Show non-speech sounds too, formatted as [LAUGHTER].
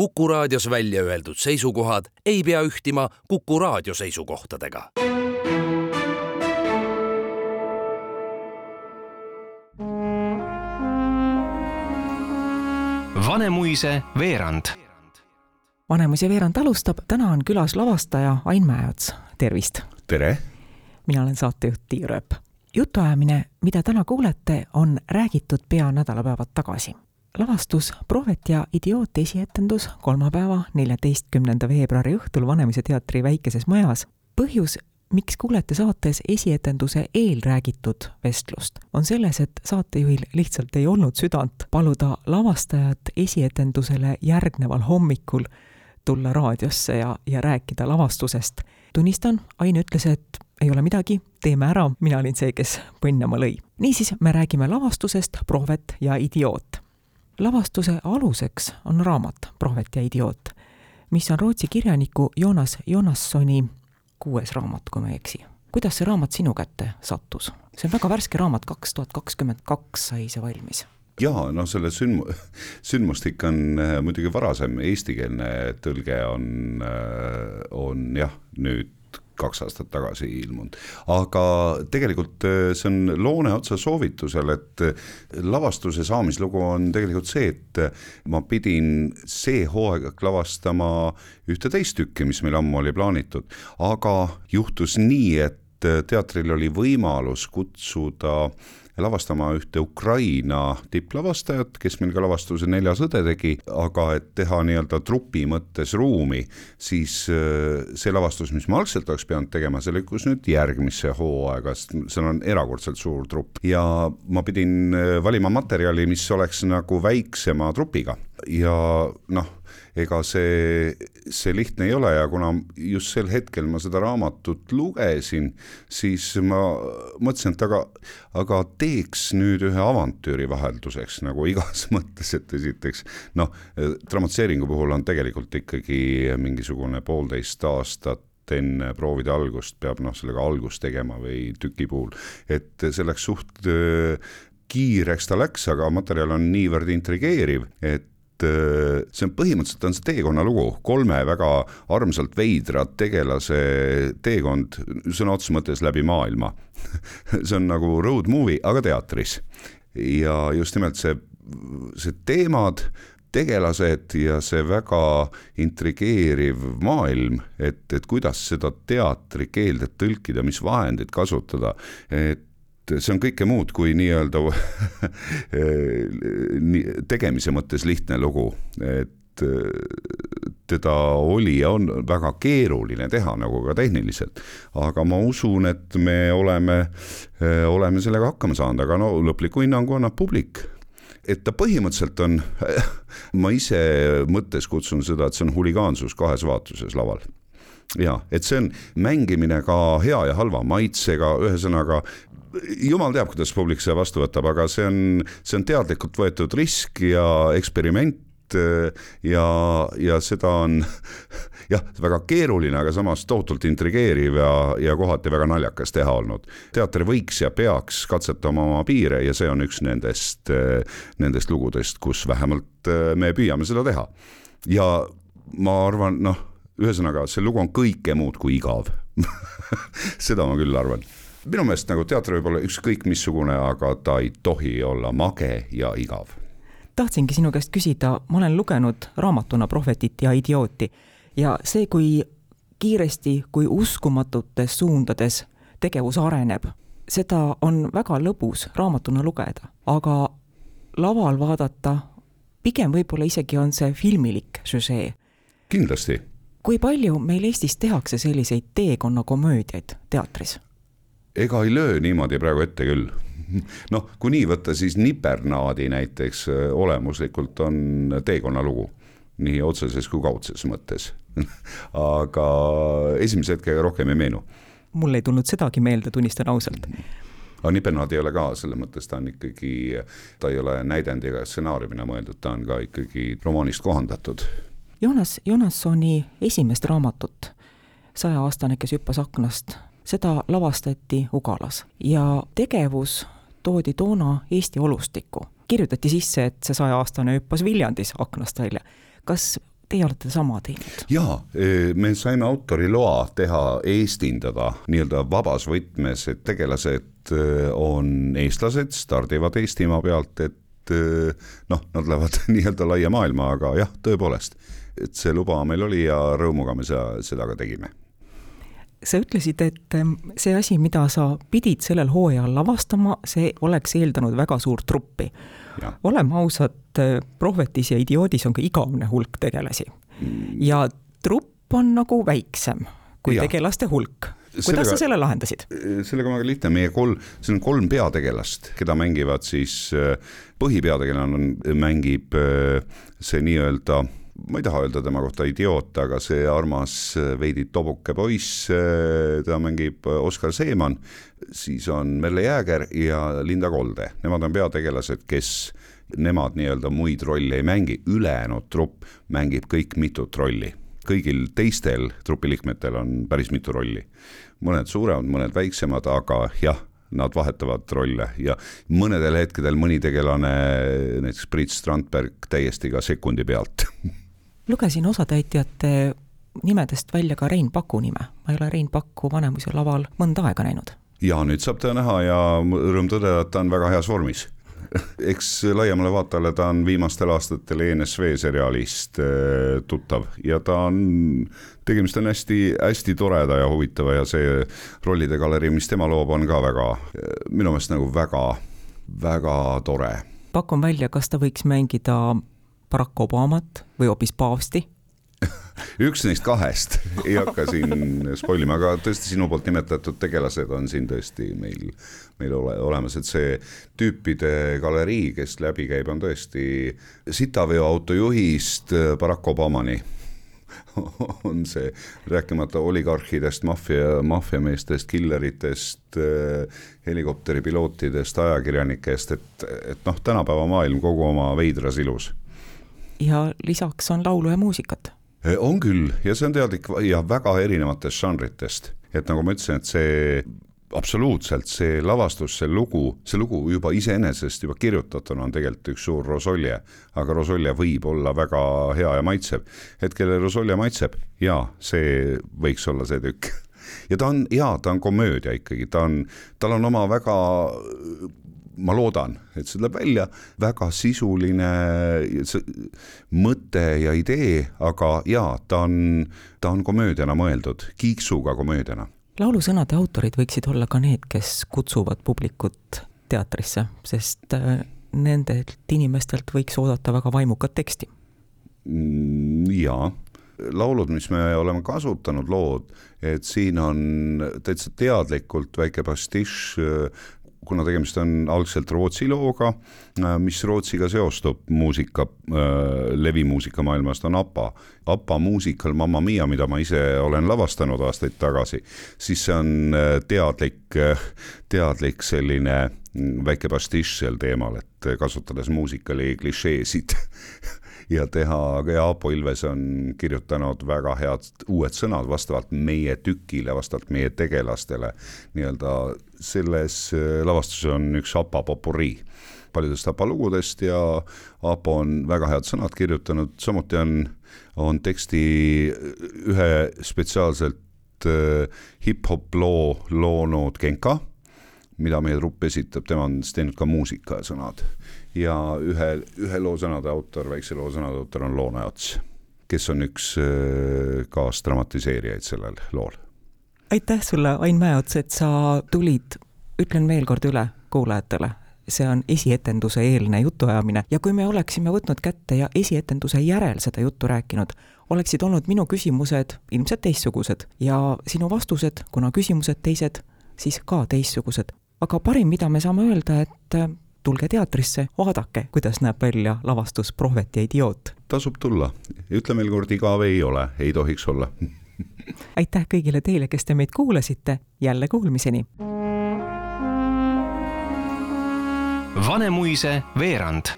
Kuku raadios välja öeldud seisukohad ei pea ühtima Kuku raadio seisukohtadega. Vanemuise veerand. Vanemuise veerand alustab, täna on külas lavastaja Ain Mäeots, tervist! tere! mina olen saatejuht Tiia Rööp. jutuajamine, mida täna kuulete, on räägitud pea nädalapäevad tagasi lavastus Prohvet ja idioot esietendus kolmapäeva, neljateistkümnenda veebruari õhtul Vanemuise teatri väikeses majas. põhjus, miks kuulete saates esietenduse eel räägitud vestlust, on selles, et saatejuhil lihtsalt ei olnud südant paluda lavastajat esietendusele järgneval hommikul tulla raadiosse ja, ja rääkida lavastusest. tunnistan, Ain ütles, et ei ole midagi, teeme ära, mina olin see, kes põnnama lõi. niisiis, me räägime lavastusest Prohvet ja idioot lavastuse aluseks on raamat Prohvet ja idioot, mis on Rootsi kirjaniku Joonas Jonassoni kuues raamat, kui ma ei eksi. kuidas see raamat sinu kätte sattus? see on väga värske raamat, kaks tuhat kakskümmend kaks sai see valmis jaa, no selle sündmu-, sündmustik on äh, muidugi varasem, eestikeelne tõlge on, äh, on jah, nüüd kaks aastat tagasi ilmunud. aga tegelikult äh, see on Loone otsa soovitusel, et äh, lavastuse saamislugu on tegelikult see, et äh, ma pidin see hooaeg lavastama ühte teist tükki, mis meil ammu oli plaanitud, aga juhtus nii, et teatril oli võimalus kutsuda lavastama ühte Ukraina tipplavastajat, kes meil ka lavastuse Neljas õde tegi, aga et teha nii-öelda trupi mõttes ruumi, siis äh, see lavastus, mis ma algselt oleks pidanud tegema, see lükkus nüüd järgmisse hooaega, sest seal on erakordselt suur trupp. Ja ma pidin äh, valima materjali, mis oleks nagu väiksema trupiga. Ja noh ega see, see lihtne ei ole ja kuna just sel hetkel ma seda raamatut lugesin, siis ma mõtlesin, et aga, aga teeks nüüd ühe avantüüri vahelduseks nagu igas [LAUGHS] mõttes, et esiteks noh, dramatseeringu puhul on tegelikult ikkagi mingisugune poolteist aastat enne proovide algust peab noh, sellega algust tegema või tüki puhul, et see läks suht kiireks ta läks, aga materjal on niivõrd intrigeeriv, et äh, see on põhimõtteliselt on see teekonnalugu, kolme väga armsalt veidra tegelase teekond sõna otseses mõttes läbi maailma [LAUGHS] see on nagu road movie, aga teatris. ja just nimelt see, see teemad, tegelased ja see väga intrigeeriv maailm, et, et kuidas seda teatrikeelde tõlkida, mis vahendeid kasutada, et et see on kõike muud kui nii-öelda [LAUGHS] tegemise mõttes lihtne lugu, et teda oli ja on väga keeruline teha, nagu ka tehniliselt. aga ma usun, et me oleme, oleme sellega hakkama saanud, aga no lõpliku hinnangu annab publik. Et ta põhimõtteliselt on, [LAUGHS] ma ise mõttes kutsun seda, et see on huligaansus kahes vaatuses laval. Ja et see on mängimine ka hea ja halva maitsega, ühesõnaga jumal teab, kuidas publik seda vastu võtab, aga see on, see on teadlikult võetud risk ja eksperiment ja, ja seda on [LAUGHS] jah, väga keeruline, aga samas tohutult intrigeeriv ja, ja kohati väga naljakas teha olnud. teater võiks ja peaks katsetama oma piire ja see on üks nendest, nendest lugudest, kus vähemalt me püüame seda teha. ja ma arvan, noh, ühesõnaga, see lugu on kõike muud kui igav [LAUGHS] seda ma küll arvan minu meelest nagu teater võib olla ükskõik missugune, aga ta ei tohi olla mage ja igav. tahtsingi sinu käest küsida, ma olen lugenud raamatuna Prohvetit ja idiooti ja see, kui kiiresti, kui uskumatutes suundades tegevus areneb, seda on väga lõbus raamatuna lugeda, aga laval vaadata, pigem võib-olla isegi on see filmilik süžee. kindlasti. kui palju meil Eestis tehakse selliseid teekonnakomöödiaid teatris? Ega ei löö niimoodi praegu ette küll [LAUGHS] noh, kui nii võtta, siis Nipernaadi näiteks äh, olemuslikult on teekonnalugu, nii otseses kui kaudses mõttes [LAUGHS] aga esimese hetkega rohkem ei meenu. mul ei tulnud sedagi meelde, tunnistan ausalt. aga Nipernaad ei ole ka, selles mõttes ta on ikkagi, ta ei ole näidend ega stsenaariumina mõeldud, ta on ka ikkagi romaanist kohandatud. Joonas Jonassoni esimest raamatut, Sajaaastane, kes hüppas aknast seda lavastati Ugalas ja tegevus toodi toona Eesti olustikku. kirjutati sisse, et see sajaaastane hüppas Viljandis aknast välja. kas teie olete sama teinud. jaa, me saime autori loa teha, eestindada nii-öelda vabas võtmes, et tegelased on eestlased, stardivad Eestimaa pealt, et noh, nad lähevad [LAUGHS] nii-öelda laia maailma, aga jah, tõepoolest, et see luba meil oli ja rõõmuga me seda, seda ka tegime sa ütlesid, et see asi, mida sa pidid sellel hooajal lavastama, see oleks eeldanud väga suurt truppi. oleme ausad, Prohvetis ja Idioodis on ka igavene hulk tegelasi mm. ja trupp on nagu väiksem kui ja. tegelaste hulk kuidas sellega, sa selle lahendasid? sellega on väga lihtne, meie kolm, siin on kolm peategelast, keda mängivad siis, põhipeategelane mängib see nii-öelda ma ei taha öelda tema kohta idioot, aga see armas veidi tobuke poiss, teda mängib Oskar Seeman, siis on Merle Jääger ja Linda Kolde, nemad on peategelased, kes nemad nii-öelda muid rolle ei mängi, ülejäänud trupp mängib kõik mitut rolli. kõigil teistel trupiliikmetel on päris mitu rolli. mõned suuremad, mõned väiksemad, aga jah, nad vahetavad rolle ja mõnedel hetkedel mõni tegelane, näiteks Priit Strandberg täiesti ka sekundi pealt [LAUGHS] lugesin osatäitjate nimedest välja ka Rein Paku nime, ma ei ole Rein Pakku Vanemuise laval mõnda aega näinud. ja nüüd saab teda näha ja rõõm tõdeda, et ta on väga heas vormis [LAUGHS] eks laiemale vaatajale ta on viimastel aastatel ENSV seriaalist äh, tuttav ja ta on, tegemist on hästi-hästi toreda ja huvitava ja see rollide galerii, mis tema loob, on ka väga, minu meelest nagu väga, väga tore. pakun välja, kas ta võiks mängida Barack Obamat või hoopis paavsti? [LAUGHS] üks neist kahest, ei hakka siin spoil ima, aga tõesti sinu poolt nimetatud tegelased on siin tõesti meil, meil ole, olemas, et see tüüpide galerii, kes läbi käib, on tõesti sitaveoauto juhist Barack Obamani. [LAUGHS] On see, rääkimata oligarhidest, maffia, maffiameestest, killeritest, helikopteripilootidest, ajakirjanikest, et, et noh, tänapäeva maailm kogu oma veidras ilus ja lisaks on laulu ja muusikat. on küll ja see on teadlik ja väga erinevatest žanritest, et nagu ma ütlesin, et see absoluutselt see lavastus, see lugu, see lugu juba iseenesest juba kirjutatuna on tegelikult üks suur rosolje, aga rosolje võib olla väga hea ja maitsev. et kellele rosolje maitseb, jaa, see võiks olla see tükk ja ta on, jaa, ta on komöödia ikkagi, ta on, tal on oma väga ma loodan, et see tuleb välja, väga sisuline mõte ja idee, aga jaa, ta on, ta on komöödiana mõeldud, kiiksuga komöödiana. laulusõnade autorid võiksid olla ka need, kes kutsuvad publikut teatrisse, sest äh, nendelt inimestelt võiks oodata väga vaimukat teksti. Mm, jaa laulud, mis me oleme kasutanud, lood, et siin on täitsa teadlikult väike pastišš kuna tegemist on algselt Rootsi looga, äh, mis Rootsiga seostub muusika, äh, levimuusika maailmast, on APA. APA muusikal Mamma Mia, mida ma ise olen lavastanud aastaid tagasi, siis see on äh, teadlik, teadlik selline mm, väike pastišš sel teemal, et kasutades muusikali klišeesid [LAUGHS] ja teha, ja Aapo Ilves on kirjutanud väga head uued sõnad vastavalt meie tükile, vastavalt meie tegelastele. nii-öelda selles äh, lavastuses on üks Apa popurii paljudest Apa lugudest ja Aapo on väga head sõnad kirjutanud, samuti on, on teksti ühe spetsiaalselt äh, hip-hop loo loonud Genka, mida meie trupp esitab, tema on siis teinud ka muusikasõnad. Ja ühe, ühe loo sõnade autor, väikse loo sõnade autor on Loone Ots, kes on üks äh, kaasdramatiseerijaid sellel lool. aitäh sulle, Ain Mäeots, et sa tulid, ütlen veel kord üle kuulajatele, see on esietenduse eelne jutuajamine. Ja kui me oleksime võtnud kätte ja esietenduse järel seda juttu rääkinud, oleksid olnud minu küsimused ilmselt teistsugused. Ja sinu vastused, kuna küsimused teised, siis ka teistsugused. Aga parim, mida me saame öelda, et tulge teatrisse, vaadake, kuidas näeb välja lavastus Prohvet ja idioot. tasub tulla, ütle veel kord, igav ei ole, ei tohiks olla. [LAUGHS] Aitäh kõigile teile, kes te meid kuulasite, jälle kuulmiseni. Vanemuise veerand